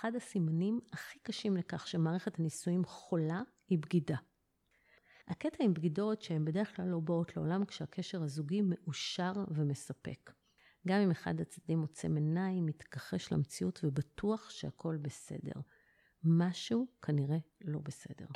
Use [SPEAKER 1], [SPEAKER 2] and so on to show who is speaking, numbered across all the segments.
[SPEAKER 1] אחד הסימנים הכי קשים לכך שמערכת הנישואים חולה היא בגידה. הקטע עם בגידות שהן בדרך כלל לא באות לעולם כשהקשר הזוגי מאושר ומספק. גם אם אחד הצדדים עוצם עיניים, מתכחש למציאות ובטוח שהכל בסדר. משהו כנראה לא בסדר.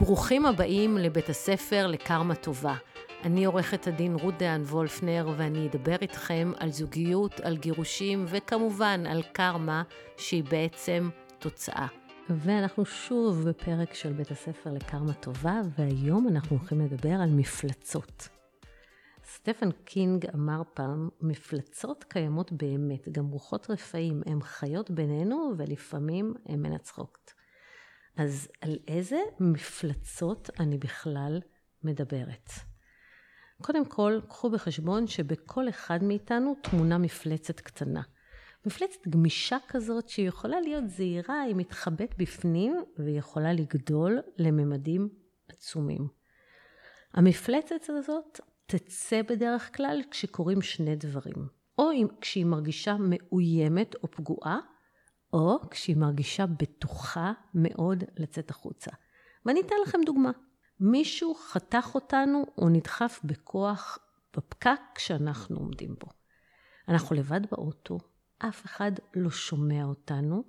[SPEAKER 1] ברוכים הבאים לבית הספר לקרמה טובה. אני עורכת הדין רות דהן וולפנר, ואני אדבר איתכם על זוגיות, על גירושים, וכמובן על קרמה, שהיא בעצם תוצאה. ואנחנו שוב בפרק של בית הספר לקרמה טובה, והיום אנחנו הולכים לדבר על מפלצות. סטפן קינג אמר פעם, מפלצות קיימות באמת, גם רוחות רפאים, הן חיות בינינו ולפעמים הן מנצחות. אז על איזה מפלצות אני בכלל מדברת? קודם כל, קחו בחשבון שבכל אחד מאיתנו תמונה מפלצת קטנה. מפלצת גמישה כזאת שהיא יכולה להיות זהירה, היא מתחבאת בפנים והיא יכולה לגדול לממדים עצומים. המפלצת הזאת תצא בדרך כלל כשקורים שני דברים. או כשהיא מרגישה מאוימת או פגועה, או כשהיא מרגישה בטוחה מאוד לצאת החוצה. ואני אתן לכם דוגמה. מישהו חתך אותנו או נדחף בכוח בפקק כשאנחנו עומדים בו. אנחנו לבד באוטו, אף אחד לא שומע אותנו,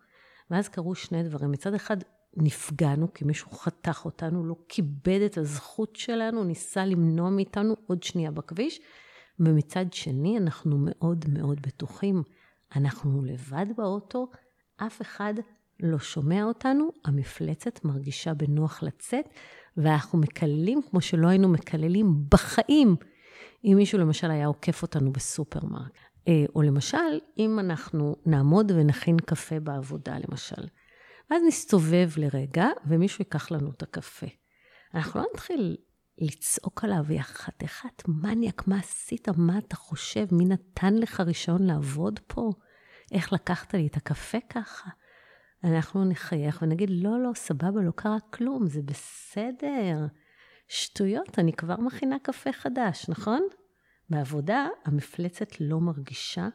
[SPEAKER 1] ואז קרו שני דברים. מצד אחד נפגענו כי מישהו חתך אותנו, לא כיבד את הזכות שלנו, ניסה למנוע מאיתנו עוד שנייה בכביש, ומצד שני אנחנו מאוד מאוד בטוחים. אנחנו לבד באוטו, אף אחד לא שומע אותנו, המפלצת מרגישה בנוח לצאת, ואנחנו מקללים כמו שלא היינו מקללים בחיים, אם מישהו למשל היה עוקף אותנו בסופרמרק. אה, או למשל, אם אנחנו נעמוד ונכין קפה בעבודה, למשל. ואז נסתובב לרגע, ומישהו ייקח לנו את הקפה. אנחנו לא נתחיל לצעוק עליו, יא חתיכת מניאק, מה עשית? מה אתה חושב? מי נתן לך רישיון לעבוד פה? איך לקחת לי את הקפה ככה? אנחנו נחייך ונגיד, לא, לא, סבבה, לא קרה כלום, זה בסדר. שטויות, אני כבר מכינה קפה חדש, נכון? בעבודה המפלצת לא מרגישה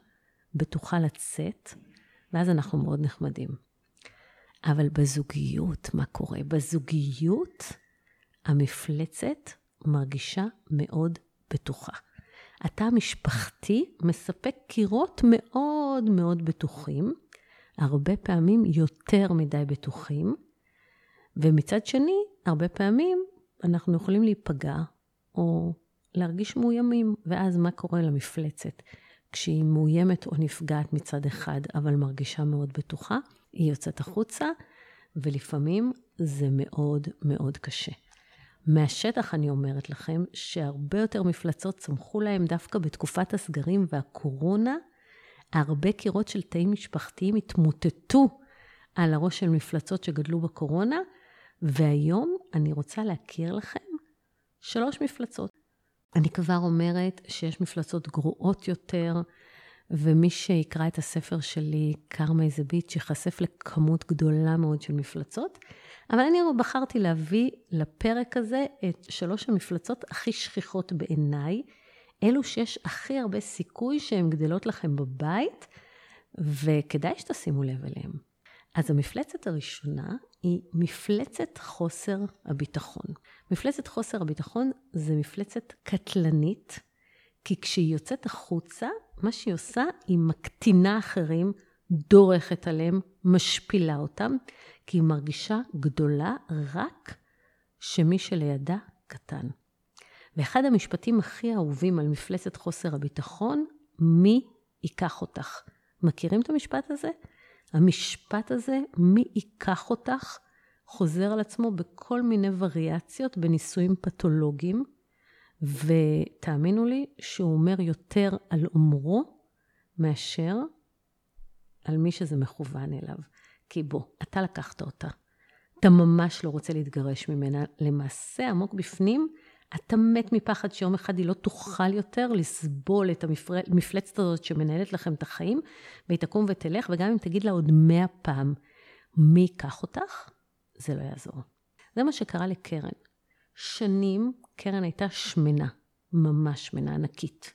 [SPEAKER 1] בטוחה לצאת, ואז אנחנו מאוד נחמדים. אבל בזוגיות, מה קורה? בזוגיות המפלצת מרגישה מאוד בטוחה. התא המשפחתי מספק קירות מאוד מאוד בטוחים, הרבה פעמים יותר מדי בטוחים, ומצד שני, הרבה פעמים אנחנו יכולים להיפגע או להרגיש מאוימים, ואז מה קורה למפלצת? כשהיא מאוימת או נפגעת מצד אחד, אבל מרגישה מאוד בטוחה, היא יוצאת החוצה, ולפעמים זה מאוד מאוד קשה. מהשטח אני אומרת לכם שהרבה יותר מפלצות צמחו להם דווקא בתקופת הסגרים והקורונה, הרבה קירות של תאים משפחתיים התמוטטו על הראש של מפלצות שגדלו בקורונה, והיום אני רוצה להכיר לכם שלוש מפלצות. אני כבר אומרת שיש מפלצות גרועות יותר, ומי שיקרא את הספר שלי, קרמה איזה ביץ', ייחשף לכמות גדולה מאוד של מפלצות. אבל אני בחרתי להביא לפרק הזה את שלוש המפלצות הכי שכיחות בעיניי, אלו שיש הכי הרבה סיכוי שהן גדלות לכם בבית, וכדאי שתשימו לב אליהן. אז המפלצת הראשונה היא מפלצת חוסר הביטחון. מפלצת חוסר הביטחון זה מפלצת קטלנית, כי כשהיא יוצאת החוצה, מה שהיא עושה, היא מקטינה אחרים, דורכת עליהם, משפילה אותם, כי היא מרגישה גדולה רק שמי שלידה קטן. ואחד המשפטים הכי אהובים על מפלצת חוסר הביטחון, מי ייקח אותך? מכירים את המשפט הזה? המשפט הזה, מי ייקח אותך, חוזר על עצמו בכל מיני וריאציות בניסויים פתולוגיים, ותאמינו לי שהוא אומר יותר על אומרו מאשר על מי שזה מכוון אליו. כי בוא, אתה לקחת אותה. אתה ממש לא רוצה להתגרש ממנה. למעשה, עמוק בפנים, אתה מת מפחד שיום אחד היא לא תוכל יותר לסבול את המפלצת הזאת שמנהלת לכם את החיים, והיא תקום ותלך, וגם אם תגיד לה עוד מאה פעם, מי ייקח אותך? זה לא יעזור. זה מה שקרה לקרן. שנים קרן הייתה שמנה, ממש שמנה ענקית.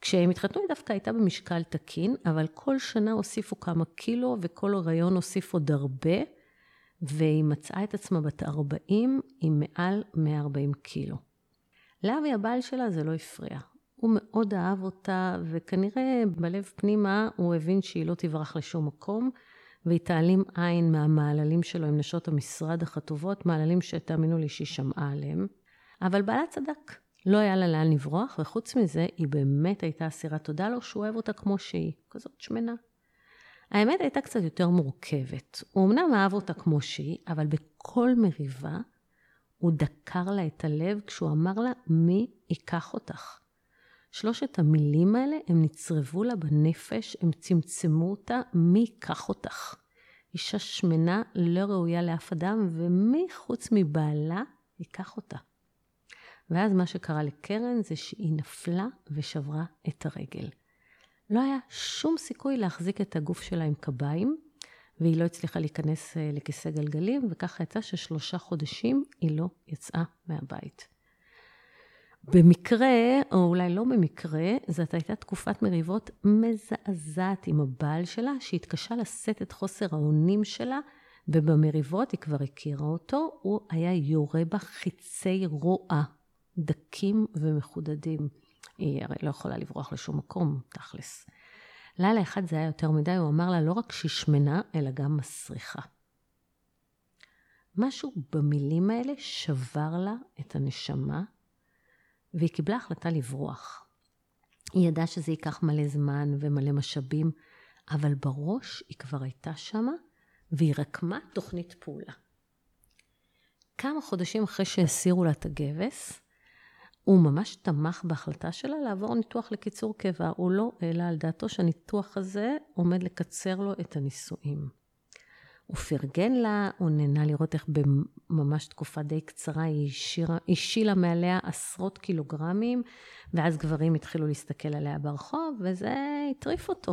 [SPEAKER 1] כשהם התחתנו היא דווקא הייתה במשקל תקין, אבל כל שנה הוסיפו כמה קילו, וכל הריון הוסיף עוד הרבה, והיא מצאה את עצמה בת 40 עם מעל 140 קילו. לאבי הבעל שלה זה לא הפריע. הוא מאוד אהב אותה, וכנראה בלב פנימה הוא הבין שהיא לא תברח לשום מקום, והיא תעלים עין מהמעללים שלו עם נשות המשרד החטובות, מעללים שתאמינו לי שהיא שמעה עליהם. אבל בעלה צדק, לא היה לה לאן לברוח, וחוץ מזה, היא באמת הייתה אסירת תודה לו שהוא אוהב אותה כמו שהיא, כזאת שמנה. האמת הייתה קצת יותר מורכבת. הוא אמנם אהב אותה כמו שהיא, אבל בכל מריבה הוא דקר לה את הלב כשהוא אמר לה, מי ייקח אותך? שלושת המילים האלה, הם נצרבו לה בנפש, הם צמצמו אותה, מי ייקח אותך? אישה שמנה לא ראויה לאף אדם, ומי חוץ מבעלה ייקח אותה? ואז מה שקרה לקרן זה שהיא נפלה ושברה את הרגל. לא היה שום סיכוי להחזיק את הגוף שלה עם קביים, והיא לא הצליחה להיכנס אה, לכיסא גלגלים, וככה יצא ששלושה חודשים היא לא יצאה מהבית. במקרה, או אולי לא במקרה, זאת הייתה תקופת מריבות מזעזעת עם הבעל שלה, שהתקשה לשאת את חוסר האונים שלה, ובמריבות היא כבר הכירה אותו, הוא היה יורה בה חיצי רוע, דקים ומחודדים. היא הרי לא יכולה לברוח לשום מקום, תכלס. לילה אחד זה היה יותר מדי, הוא אמר לה לא רק שהיא שמנה, אלא גם מסריחה. משהו במילים האלה שבר לה את הנשמה, והיא קיבלה החלטה לברוח. היא ידעה שזה ייקח מלא זמן ומלא משאבים, אבל בראש היא כבר הייתה שמה, והיא רקמה תוכנית פעולה. כמה חודשים אחרי שהסירו לה את הגבס, הוא ממש תמך בהחלטה שלה לעבור ניתוח לקיצור קיבה. הוא לא העלה על דעתו שהניתוח הזה עומד לקצר לו את הנישואים. הוא פרגן לה, הוא נהנה לראות איך בממש תקופה די קצרה היא השילה מעליה עשרות קילוגרמים, ואז גברים התחילו להסתכל עליה ברחוב, וזה הטריף אותו.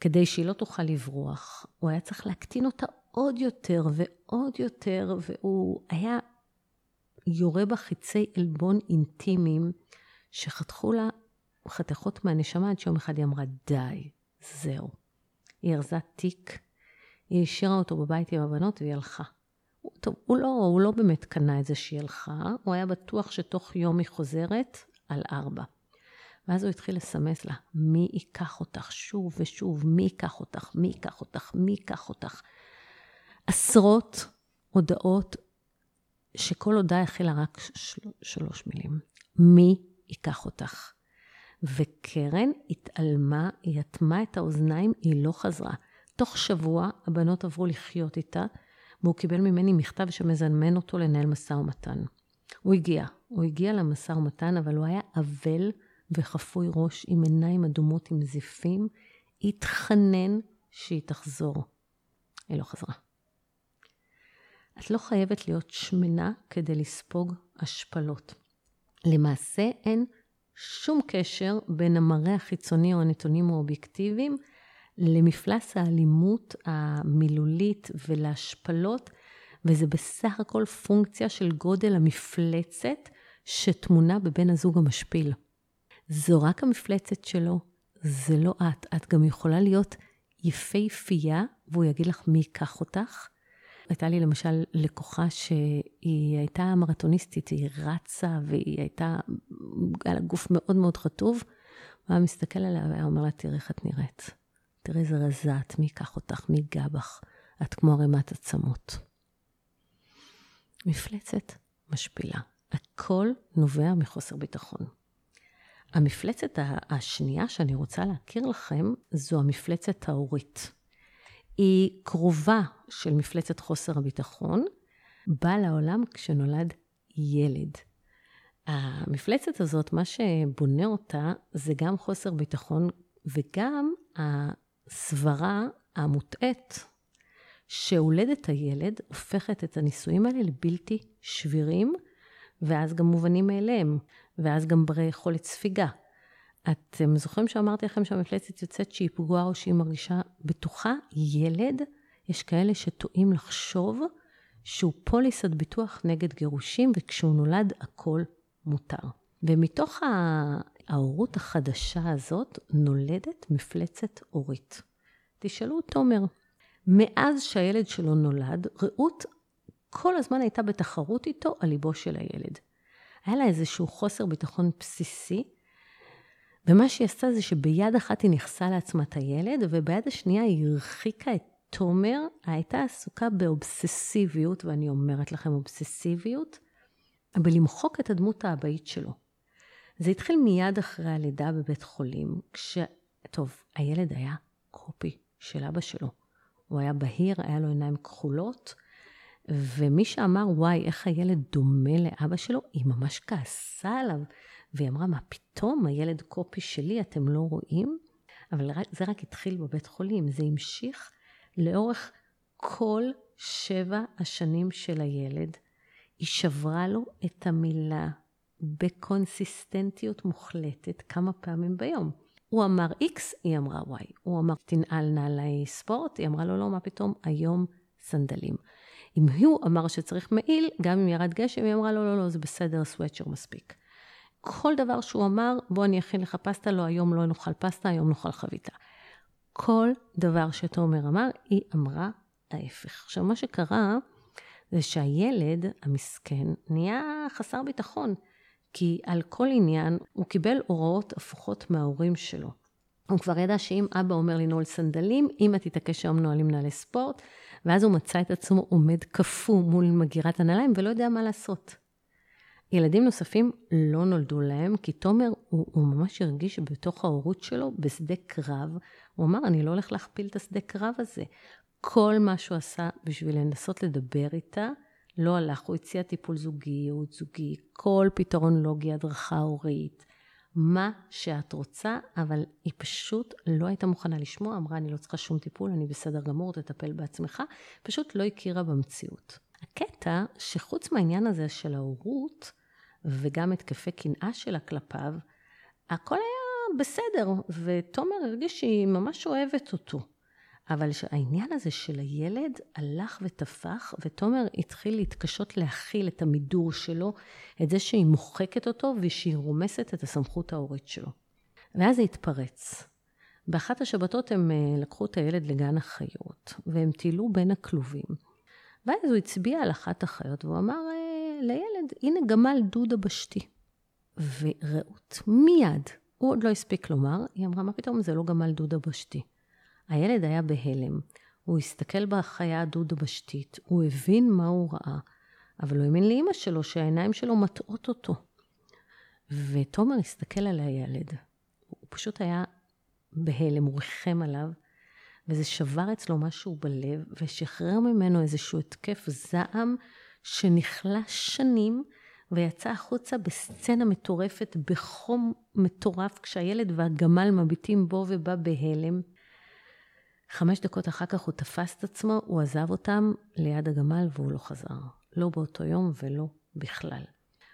[SPEAKER 1] כדי שהיא לא תוכל לברוח, הוא היה צריך להקטין אותה עוד יותר ועוד יותר, והוא היה יורה בה חיצי עלבון אינטימיים שחתכו לה חתיכות מהנשמה עד שיום אחד היא אמרה, די, זהו. היא ארזה תיק, היא השאירה אותו בבית עם הבנות והיא הלכה. טוב, הוא לא, הוא לא באמת קנה את זה שהיא הלכה, הוא היה בטוח שתוך יום היא חוזרת על ארבע. ואז הוא התחיל לסמס לה, מי ייקח אותך שוב ושוב, מי ייקח אותך, מי ייקח אותך, מי ייקח אותך. עשרות הודעות שכל הודעה הכילה רק של... שלוש מילים. מי ייקח אותך? וקרן התעלמה, היא אטמה את האוזניים, היא לא חזרה. תוך שבוע הבנות עברו לחיות איתה, והוא קיבל ממני מכתב שמזמן אותו לנהל משא ומתן. הוא הגיע, הוא הגיע למשא ומתן, אבל הוא היה אבל וחפוי ראש, עם עיניים אדומות עם זיפים, התחנן שהיא תחזור. היא לא חזרה. את לא חייבת להיות שמנה כדי לספוג השפלות. למעשה אין שום קשר בין המראה החיצוני או הנתונים האובייקטיביים למפלס האלימות המילולית ולהשפלות, וזה בסך הכל פונקציה של גודל המפלצת שטמונה בבן הזוג המשפיל. זו רק המפלצת שלו, זה לא את. את גם יכולה להיות יפהפייה, והוא יגיד לך מי ייקח אותך, הייתה לי למשל לקוחה שהיא הייתה מרתוניסטית, היא רצה והיא הייתה, היה לה גוף מאוד מאוד חטוב. הוא היה מסתכל עליה והיה אומר לה, תראי איך את נראית. תראי איזה רזה את, מי ייקח אותך, מי ייגע בך. את כמו ערימת עצמות. מפלצת משפילה. הכל נובע מחוסר ביטחון. המפלצת השנייה שאני רוצה להכיר לכם זו המפלצת ההורית. היא קרובה של מפלצת חוסר הביטחון, באה לעולם כשנולד ילד. המפלצת הזאת, מה שבונה אותה זה גם חוסר ביטחון וגם הסברה המוטעית שהולדת הילד הופכת את הנישואים האלה לבלתי שבירים, ואז גם מובנים מאליהם, ואז גם ברי יכולת ספיגה. אתם זוכרים שאמרתי לכם שהמפלצת יוצאת שהיא פגועה או שהיא מרגישה בטוחה? ילד, יש כאלה שטועים לחשוב שהוא פוליסת ביטוח נגד גירושים, וכשהוא נולד הכל מותר. ומתוך ההורות החדשה הזאת נולדת מפלצת הורית. תשאלו את תומר, מאז שהילד שלו נולד, רעות כל הזמן הייתה בתחרות איתו על ליבו של הילד. היה לה איזשהו חוסר ביטחון בסיסי, ומה שהיא עשתה זה שביד אחת היא נכסה לעצמה את הילד, וביד השנייה היא הרחיקה את תומר, הייתה עסוקה באובססיביות, ואני אומרת לכם אובססיביות, בלמחוק את הדמות האבאית שלו. זה התחיל מיד אחרי הלידה בבית חולים, כש... טוב, הילד היה קופי של אבא שלו. הוא היה בהיר, היה לו עיניים כחולות, ומי שאמר, וואי, איך הילד דומה לאבא שלו, היא ממש כעסה עליו. והיא אמרה, מה פתאום, הילד קופי שלי, אתם לא רואים? אבל זה רק התחיל בבית חולים, זה המשיך לאורך כל שבע השנים של הילד. היא שברה לו את המילה בקונסיסטנטיות מוחלטת כמה פעמים ביום. הוא אמר X, היא אמרה Y. הוא אמר תנעל נעלי ספורט, היא אמרה לו לא, מה פתאום, היום סנדלים. אם הוא אמר שצריך מעיל, גם אם ירד גשם, היא אמרה לו לא, לא, זה בסדר, סוואצ'ר מספיק. כל דבר שהוא אמר, בוא אני אכין לך פסטה, לא, היום לא נאכל פסטה, היום נאכל חביתה. כל דבר שתומר אמר, היא אמרה ההפך. עכשיו, מה שקרה, זה שהילד המסכן נהיה חסר ביטחון, כי על כל עניין הוא קיבל הוראות הפוכות מההורים שלו. הוא כבר ידע שאם אבא אומר לנעול סנדלים, אמא תתעקש שהיום נועלים נעלי ספורט, ואז הוא מצא את עצמו עומד קפוא מול מגירת הנעליים ולא יודע מה לעשות. ילדים נוספים לא נולדו להם, כי תומר, הוא, הוא ממש הרגיש שבתוך ההורות שלו, בשדה קרב, הוא אמר, אני לא הולך להכפיל את השדה קרב הזה. כל מה שהוא עשה בשביל לנסות לדבר איתה, לא הלך. הוא הציע טיפול זוגי, ייעוץ זוגי, כל פתרון לוגי, הדרכה הורית, מה שאת רוצה, אבל היא פשוט לא הייתה מוכנה לשמוע, אמרה, אני לא צריכה שום טיפול, אני בסדר גמור, תטפל בעצמך, פשוט לא הכירה במציאות. הקטע שחוץ מהעניין הזה של ההורות, וגם התקפי קנאה שלה כלפיו, הכל היה בסדר, ותומר הרגיש שהיא ממש אוהבת אותו. אבל העניין הזה של הילד הלך ותפח, ותומר התחיל להתקשות להכיל את המידור שלו, את זה שהיא מוחקת אותו ושהיא רומסת את הסמכות ההורית שלו. ואז זה התפרץ. באחת השבתות הם אה, לקחו את הילד לגן החיות, והם טיילו בין הכלובים. ואז הוא הצביע על אחת החיות, והוא אמר לילד, הנה גמל דודה בשתי. ורעות מיד, הוא עוד לא הספיק לומר, היא אמרה, מה פתאום זה לא גמל דודה בשתי. הילד היה בהלם. הוא הסתכל בחיה הדו-דבשתית, הוא הבין מה הוא ראה, אבל הוא האמין לאימא שלו שהעיניים שלו מטעות אותו. ותומר הסתכל על הילד. הוא פשוט היה בהלם, הוא ריחם עליו, וזה שבר אצלו משהו בלב, ושחרר ממנו איזשהו התקף זעם שנכלה שנים, ויצא החוצה בסצנה מטורפת, בחום מטורף, כשהילד והגמל מביטים בו ובה בהלם. חמש דקות אחר כך הוא תפס את עצמו, הוא עזב אותם ליד הגמל והוא לא חזר. לא באותו יום ולא בכלל.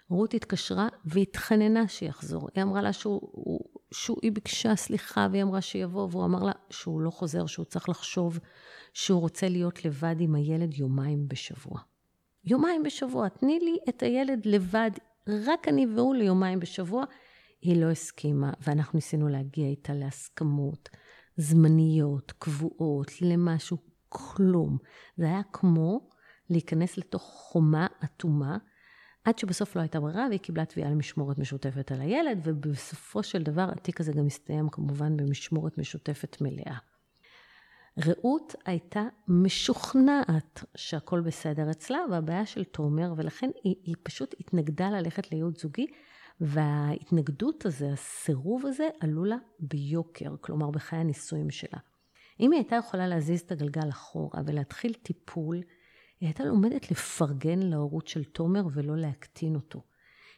[SPEAKER 1] רות התקשרה והתחננה שיחזור. היא אמרה לה שהוא, שהוא, היא ביקשה סליחה והיא אמרה שיבוא, והוא אמר לה שהוא לא חוזר, שהוא צריך לחשוב שהוא רוצה להיות לבד עם הילד יומיים בשבוע. יומיים בשבוע, תני לי את הילד לבד, רק אני והוא ליומיים בשבוע. היא לא הסכימה, ואנחנו ניסינו להגיע איתה להסכמות. זמניות, קבועות, למשהו, כלום. זה היה כמו להיכנס לתוך חומה אטומה, עד שבסוף לא הייתה ברירה והיא קיבלה תביעה למשמורת משותפת על הילד, ובסופו של דבר התיק הזה גם הסתיים כמובן במשמורת משותפת מלאה. רעות הייתה משוכנעת שהכל בסדר אצלה, והבעיה של תומר, ולכן היא, היא פשוט התנגדה ללכת לייעוץ זוגי, וההתנגדות הזה, הסירוב הזה, עלו לה ביוקר, כלומר בחיי הנישואים שלה. אם היא הייתה יכולה להזיז את הגלגל אחורה ולהתחיל טיפול, היא הייתה לומדת לפרגן להורות של תומר ולא להקטין אותו.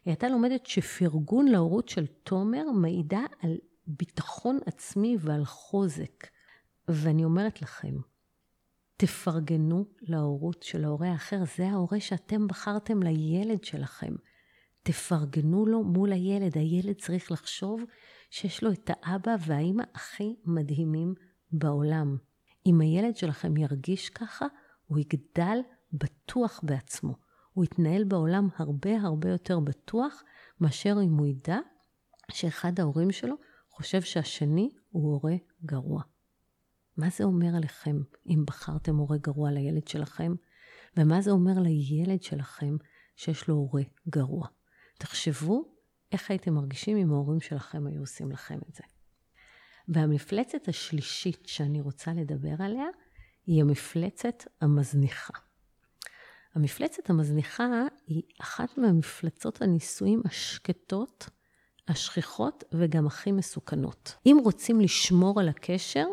[SPEAKER 1] היא הייתה לומדת שפרגון להורות של תומר מעידה על ביטחון עצמי ועל חוזק. ואני אומרת לכם, תפרגנו להורות של ההורה האחר, זה ההורה שאתם בחרתם לילד שלכם. תפרגנו לו מול הילד. הילד צריך לחשוב שיש לו את האבא והאימא הכי מדהימים בעולם. אם הילד שלכם ירגיש ככה, הוא יגדל בטוח בעצמו. הוא יתנהל בעולם הרבה הרבה יותר בטוח מאשר אם הוא ידע שאחד ההורים שלו חושב שהשני הוא הורה גרוע. מה זה אומר עליכם אם בחרתם הורה גרוע לילד שלכם? ומה זה אומר לילד שלכם שיש לו הורה גרוע? תחשבו איך הייתם מרגישים אם ההורים שלכם היו עושים לכם את זה. והמפלצת השלישית שאני רוצה לדבר עליה היא המפלצת המזניחה. המפלצת המזניחה היא אחת מהמפלצות הנישואים השקטות, השכיחות וגם הכי מסוכנות. אם רוצים לשמור על הקשר,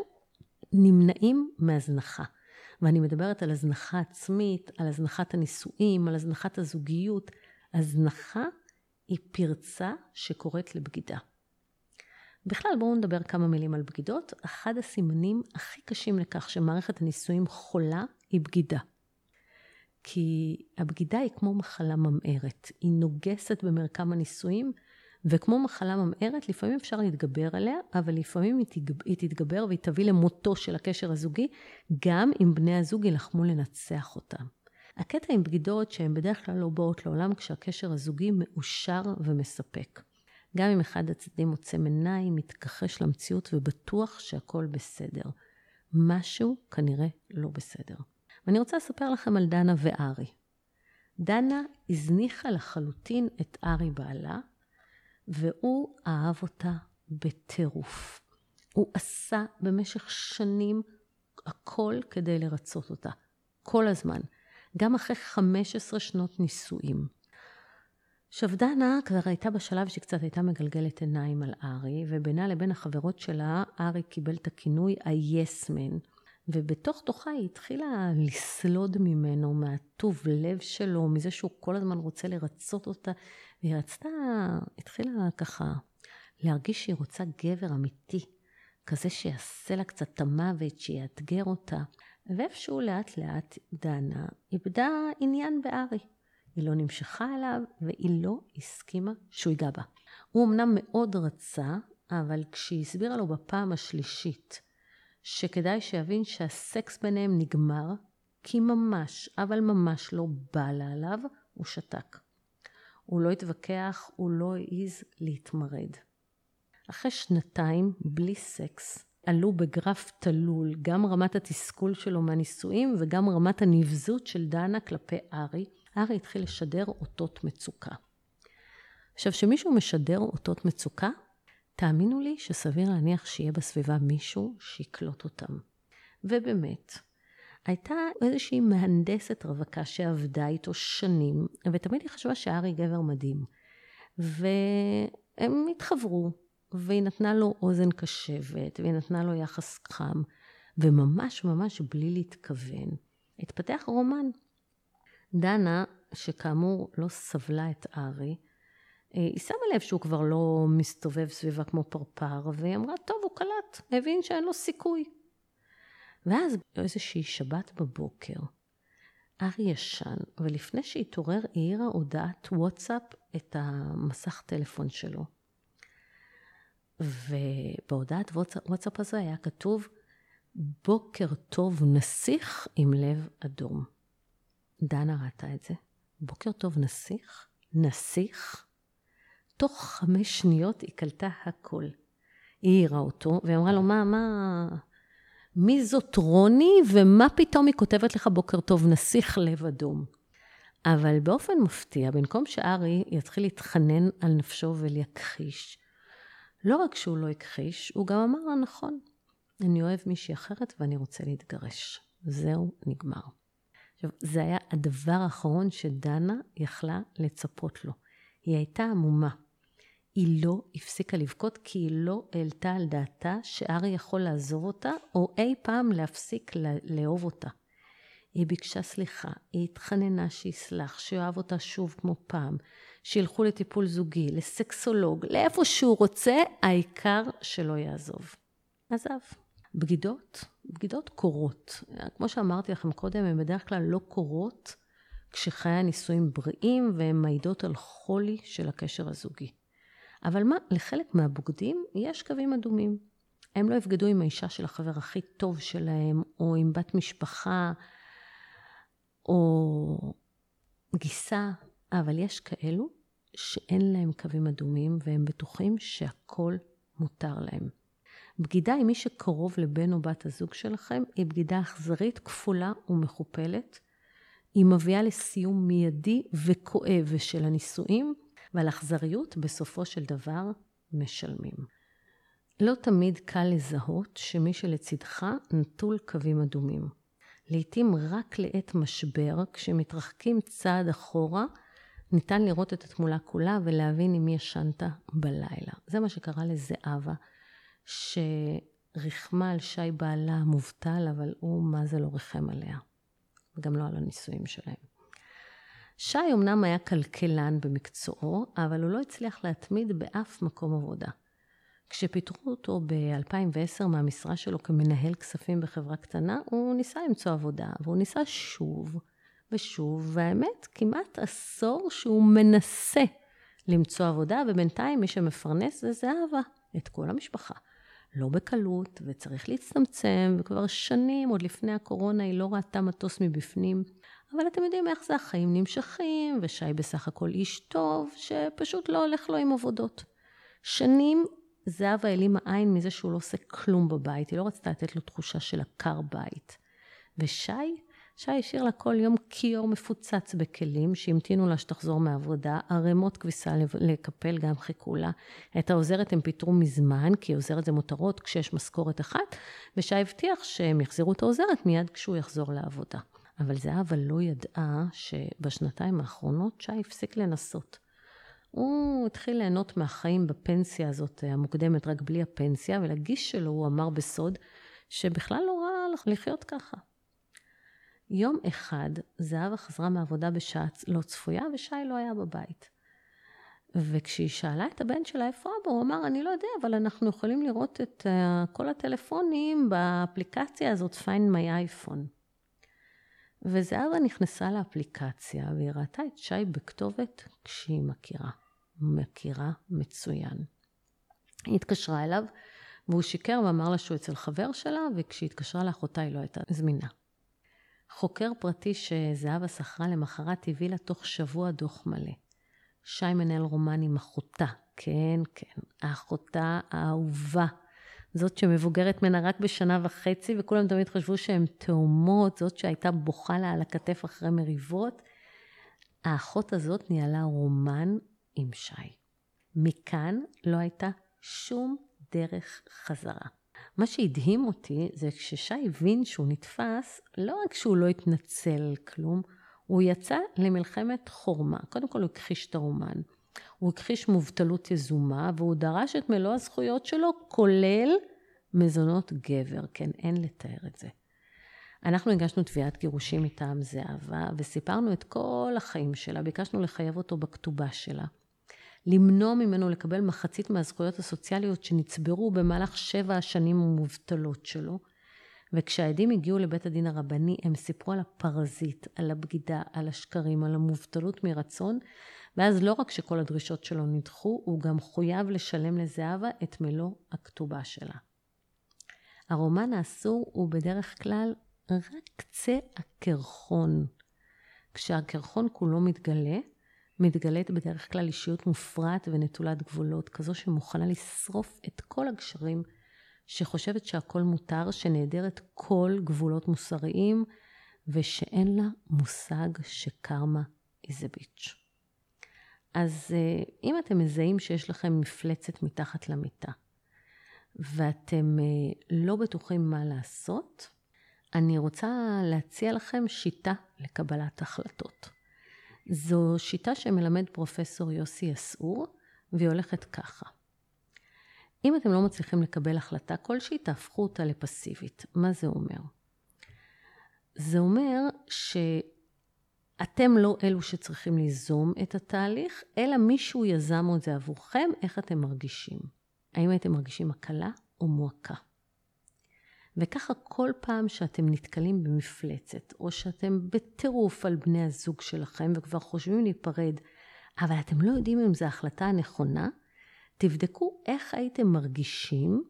[SPEAKER 1] נמנעים מהזנחה. ואני מדברת על הזנחה עצמית, על הזנחת הנישואים, על הזנחת הזוגיות. הזנחה היא פרצה שקוראת לבגידה. בכלל, בואו נדבר כמה מילים על בגידות. אחד הסימנים הכי קשים לכך שמערכת הנישואים חולה היא בגידה. כי הבגידה היא כמו מחלה ממארת. היא נוגסת במרקם הנישואים, וכמו מחלה ממארת, לפעמים אפשר להתגבר עליה, אבל לפעמים היא, תגב, היא תתגבר והיא תביא למותו של הקשר הזוגי, גם אם בני הזוג יילחמו לנצח אותם. הקטע עם בגידות שהן בדרך כלל לא באות לעולם כשהקשר הזוגי מאושר ומספק. גם אם אחד הצדדים עוצם עיניים, מתכחש למציאות ובטוח שהכל בסדר. משהו כנראה לא בסדר. ואני רוצה לספר לכם על דנה וארי. דנה הזניחה לחלוטין את ארי בעלה, והוא אהב אותה בטירוף. הוא עשה במשך שנים הכל כדי לרצות אותה. כל הזמן. גם אחרי 15 שנות נישואים. עכשיו דנה כבר הייתה בשלב שהיא קצת הייתה מגלגלת עיניים על ארי, ובינה לבין החברות שלה, ארי קיבל את הכינוי ה-yes-man. ובתוך תוכה היא התחילה לסלוד ממנו, מהטוב לב שלו, מזה שהוא כל הזמן רוצה לרצות אותה, והיא רצתה, התחילה ככה להרגיש שהיא רוצה גבר אמיתי, כזה שיעשה לה קצת את המוות, שיאתגר אותה. ואיפשהו לאט לאט דנה איבדה עניין בארי. היא לא נמשכה אליו והיא לא הסכימה שהוא ייגע בה. הוא אמנם מאוד רצה, אבל כשהיא הסבירה לו בפעם השלישית שכדאי שיבין שהסקס ביניהם נגמר, כי ממש, אבל ממש לא בא לה עליו, הוא שתק. הוא לא התווכח, הוא לא העז להתמרד. אחרי שנתיים בלי סקס, עלו בגרף תלול גם רמת התסכול שלו מהנישואים וגם רמת הנבזות של דנה כלפי ארי. ארי התחיל לשדר אותות מצוקה. עכשיו, כשמישהו משדר אותות מצוקה, תאמינו לי שסביר להניח שיהיה בסביבה מישהו שיקלוט אותם. ובאמת, הייתה איזושהי מהנדסת רווקה שעבדה איתו שנים, ותמיד היא חשבה שארי גבר מדהים. והם התחברו, והיא נתנה לו אוזן קשבת, והיא נתנה לו יחס חם, וממש ממש בלי להתכוון, התפתח רומן. דנה, שכאמור לא סבלה את ארי, אה, היא שמה לב שהוא כבר לא מסתובב סביבה כמו פרפר, והיא אמרה, טוב, הוא קלט, הבין שאין לו סיכוי. ואז איזושהי שבת בבוקר, ארי ישן, ולפני שהתעורר העירה הודעת וואטסאפ את המסך טלפון שלו. ובהודעת וואטסאפ הזו היה כתוב, בוקר טוב נסיך עם לב אדום. דנה ראתה את זה. בוקר טוב נסיך? נסיך? תוך חמש שניות היא קלטה הכל. היא העירה אותו, והיא אמרה לו, מה, מה, מי זאת רוני, ומה פתאום היא כותבת לך בוקר טוב נסיך לב אדום? אבל באופן מפתיע, במקום שארי יתחיל להתחנן על נפשו ולהכחיש, לא רק שהוא לא הכחיש, הוא גם אמר לה, נכון, אני אוהב מישהי אחרת ואני רוצה להתגרש. זהו, נגמר. עכשיו, זה היה הדבר האחרון שדנה יכלה לצפות לו. היא הייתה עמומה. היא לא הפסיקה לבכות כי היא לא העלתה על דעתה שארי יכול לעזוב אותה, או אי פעם להפסיק לאהוב אותה. היא ביקשה סליחה, היא התחננה שיסלח, שאוהב אותה שוב כמו פעם, שילכו לטיפול זוגי, לסקסולוג, לאיפה שהוא רוצה, העיקר שלא יעזוב. עזב. בגידות, בגידות קורות. כמו שאמרתי לכם קודם, הן בדרך כלל לא קורות כשחיי הנישואים בריאים והן מעידות על חולי של הקשר הזוגי. אבל מה, לחלק מהבוגדים יש קווים אדומים. הם לא יבגדו עם האישה של החבר הכי טוב שלהם, או עם בת משפחה, או גיסה, אבל יש כאלו שאין להם קווים אדומים והם בטוחים שהכל מותר להם. בגידה עם מי שקרוב לבן או בת הזוג שלכם היא בגידה אכזרית, כפולה ומכופלת. היא מביאה לסיום מיידי וכואב של הנישואים, ועל אכזריות בסופו של דבר משלמים. לא תמיד קל לזהות שמי שלצידך נטול קווים אדומים. לעתים רק לעת משבר, כשמתרחקים צעד אחורה, ניתן לראות את התמונה כולה ולהבין עם מי ישנת בלילה. זה מה שקרה לזהבה, שריחמה על שי בעלה המובטל, אבל הוא מה זה לא ריחם עליה. וגם לא על הנישואים שלהם. שי אמנם היה כלכלן במקצועו, אבל הוא לא הצליח להתמיד באף מקום עבודה. כשפיטרו אותו ב-2010 מהמשרה שלו כמנהל כספים בחברה קטנה, הוא ניסה למצוא עבודה, והוא ניסה שוב ושוב, והאמת, כמעט עשור שהוא מנסה למצוא עבודה, ובינתיים מי שמפרנס זה זהבה, את כל המשפחה. לא בקלות, וצריך להצטמצם, וכבר שנים, עוד לפני הקורונה, היא לא ראתה מטוס מבפנים. אבל אתם יודעים איך זה, החיים נמשכים, ושי בסך הכל איש טוב, שפשוט לא הולך לו עם עבודות. שנים זהבה העלימה עין מזה שהוא לא עושה כלום בבית, היא לא רצתה לתת לו תחושה של עקר בית. ושי? שי השאיר לה כל יום כיור מפוצץ בכלים שהמתינו לה שתחזור מהעבודה, ערימות כביסה לקפל גם חיכו לה. את העוזרת הם פיטרו מזמן, כי עוזרת זה מותרות כשיש משכורת אחת, ושי הבטיח שהם יחזירו את העוזרת מיד כשהוא יחזור לעבודה. אבל זהבה לא ידעה שבשנתיים האחרונות שי הפסיק לנסות. הוא התחיל ליהנות מהחיים בפנסיה הזאת המוקדמת, רק בלי הפנסיה, ולגיש שלו הוא אמר בסוד שבכלל לא רע לחיות ככה. יום אחד זהבה חזרה מעבודה בשעה לא צפויה ושי לא היה בבית. וכשהיא שאלה את הבן שלה איפה אבא, הוא אמר, אני לא יודע, אבל אנחנו יכולים לראות את uh, כל הטלפונים באפליקציה הזאת, find my iPhone. וזהבה נכנסה לאפליקציה והיא ראתה את שי בכתובת כשהיא מכירה. מכירה מצוין. היא התקשרה אליו והוא שיקר ואמר לה שהוא אצל חבר שלה, וכשהיא התקשרה לאחותה היא לא הייתה זמינה. חוקר פרטי שזהבה שכרה למחרת הביא לה תוך שבוע דוח מלא. שי מנהל רומן עם אחותה, כן, כן, אחותה האהובה. זאת שמבוגרת ממנה רק בשנה וחצי, וכולם תמיד חשבו שהן תאומות, זאת שהייתה בוכה לה על הכתף אחרי מריבות. האחות הזאת ניהלה רומן עם שי. מכאן לא הייתה שום דרך חזרה. מה שהדהים אותי זה כששי הבין שהוא נתפס, לא רק שהוא לא התנצל כלום, הוא יצא למלחמת חורמה. קודם כל הוא הכחיש את הרומן. הוא הכחיש מובטלות יזומה, והוא דרש את מלוא הזכויות שלו, כולל מזונות גבר. כן, אין לתאר את זה. אנחנו הגשנו תביעת גירושים מטעם זהבה, וסיפרנו את כל החיים שלה, ביקשנו לחייב אותו בכתובה שלה. למנוע ממנו לקבל מחצית מהזכויות הסוציאליות שנצברו במהלך שבע השנים המובטלות שלו. וכשהעדים הגיעו לבית הדין הרבני, הם סיפרו על הפרזיט, על הבגידה, על השקרים, על המובטלות מרצון, ואז לא רק שכל הדרישות שלו נדחו, הוא גם חויב לשלם לזהבה את מלוא הכתובה שלה. הרומן האסור הוא בדרך כלל רק קצה הקרחון. כשהקרחון כולו מתגלה, מתגלית בדרך כלל אישיות מופרעת ונטולת גבולות, כזו שמוכנה לשרוף את כל הגשרים, שחושבת שהכל מותר, שנעדרת כל גבולות מוסריים, ושאין לה מושג שקרמה a bitch. אז אה, אם אתם מזהים שיש לכם מפלצת מתחת למיטה, ואתם אה, לא בטוחים מה לעשות, אני רוצה להציע לכם שיטה לקבלת החלטות. זו שיטה שמלמד פרופסור יוסי אסעור, והיא הולכת ככה. אם אתם לא מצליחים לקבל החלטה כלשהי, תהפכו אותה לפסיבית. מה זה אומר? זה אומר שאתם לא אלו שצריכים ליזום את התהליך, אלא מישהו יזם את זה עבורכם, איך אתם מרגישים. האם הייתם מרגישים הקלה או מועקה? וככה כל פעם שאתם נתקלים במפלצת, או שאתם בטירוף על בני הזוג שלכם וכבר חושבים להיפרד, אבל אתם לא יודעים אם זו ההחלטה הנכונה, תבדקו איך הייתם מרגישים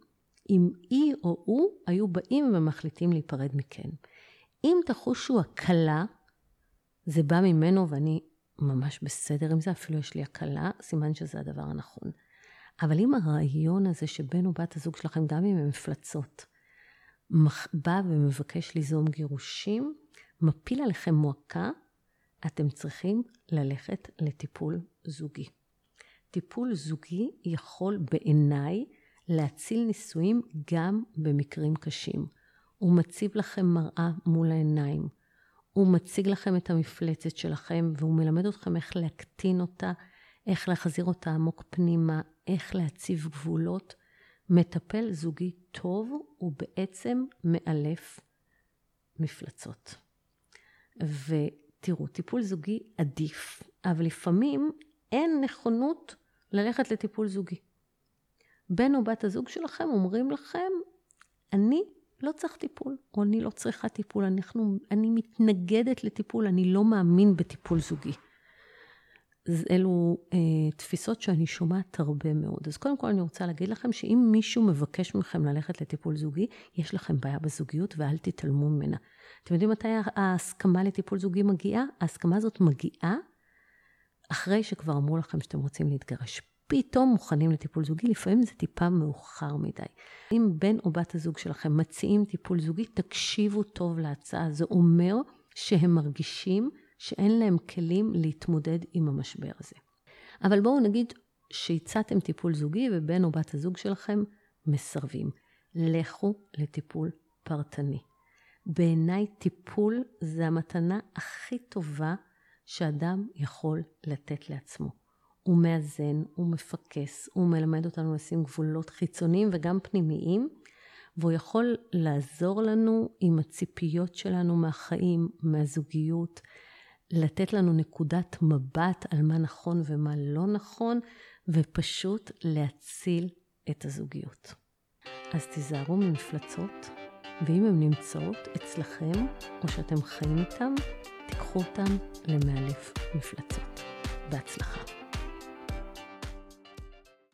[SPEAKER 1] אם היא או הוא היו באים ומחליטים להיפרד מכם. אם תחושו הקלה, זה בא ממנו ואני ממש בסדר עם זה, אפילו יש לי הקלה, סימן שזה הדבר הנכון. אבל אם הרעיון הזה שבן בת הזוג שלכם, גם אם הם מפלצות, בא ומבקש ליזום גירושים, מפיל עליכם מועקה, אתם צריכים ללכת לטיפול זוגי. טיפול זוגי יכול בעיניי להציל נישואים גם במקרים קשים. הוא מציב לכם מראה מול העיניים. הוא מציג לכם את המפלצת שלכם, והוא מלמד אתכם איך להקטין אותה, איך להחזיר אותה עמוק פנימה, איך להציב גבולות. מטפל זוגי טוב הוא בעצם מאלף מפלצות. ותראו, טיפול זוגי עדיף, אבל לפעמים אין נכונות ללכת לטיפול זוגי. בן או בת הזוג שלכם אומרים לכם, אני לא צריך טיפול, או אני לא צריכה טיפול, אנחנו, אני מתנגדת לטיפול, אני לא מאמין בטיפול זוגי. אז אלו אה, תפיסות שאני שומעת הרבה מאוד. אז קודם כל אני רוצה להגיד לכם שאם מישהו מבקש מכם ללכת לטיפול זוגי, יש לכם בעיה בזוגיות ואל תתעלמו ממנה. אתם יודעים מתי ההסכמה לטיפול זוגי מגיעה? ההסכמה הזאת מגיעה אחרי שכבר אמרו לכם שאתם רוצים להתגרש. פתאום מוכנים לטיפול זוגי, לפעמים זה טיפה מאוחר מדי. אם בן או בת הזוג שלכם מציעים טיפול זוגי, תקשיבו טוב להצעה. זה אומר שהם מרגישים שאין להם כלים להתמודד עם המשבר הזה. אבל בואו נגיד שהצעתם טיפול זוגי ובן או בת הזוג שלכם מסרבים. לכו לטיפול פרטני. בעיניי טיפול זה המתנה הכי טובה שאדם יכול לתת לעצמו. הוא מאזן, הוא מפקס, הוא מלמד אותנו לשים גבולות חיצוניים וגם פנימיים, והוא יכול לעזור לנו עם הציפיות שלנו מהחיים, מהזוגיות, לתת לנו נקודת מבט על מה נכון ומה לא נכון, ופשוט להציל את הזוגיות. אז תיזהרו ממפלצות, ואם הן נמצאות אצלכם, או שאתם חיים איתן, תיקחו אותן למאלף מפלצות. בהצלחה.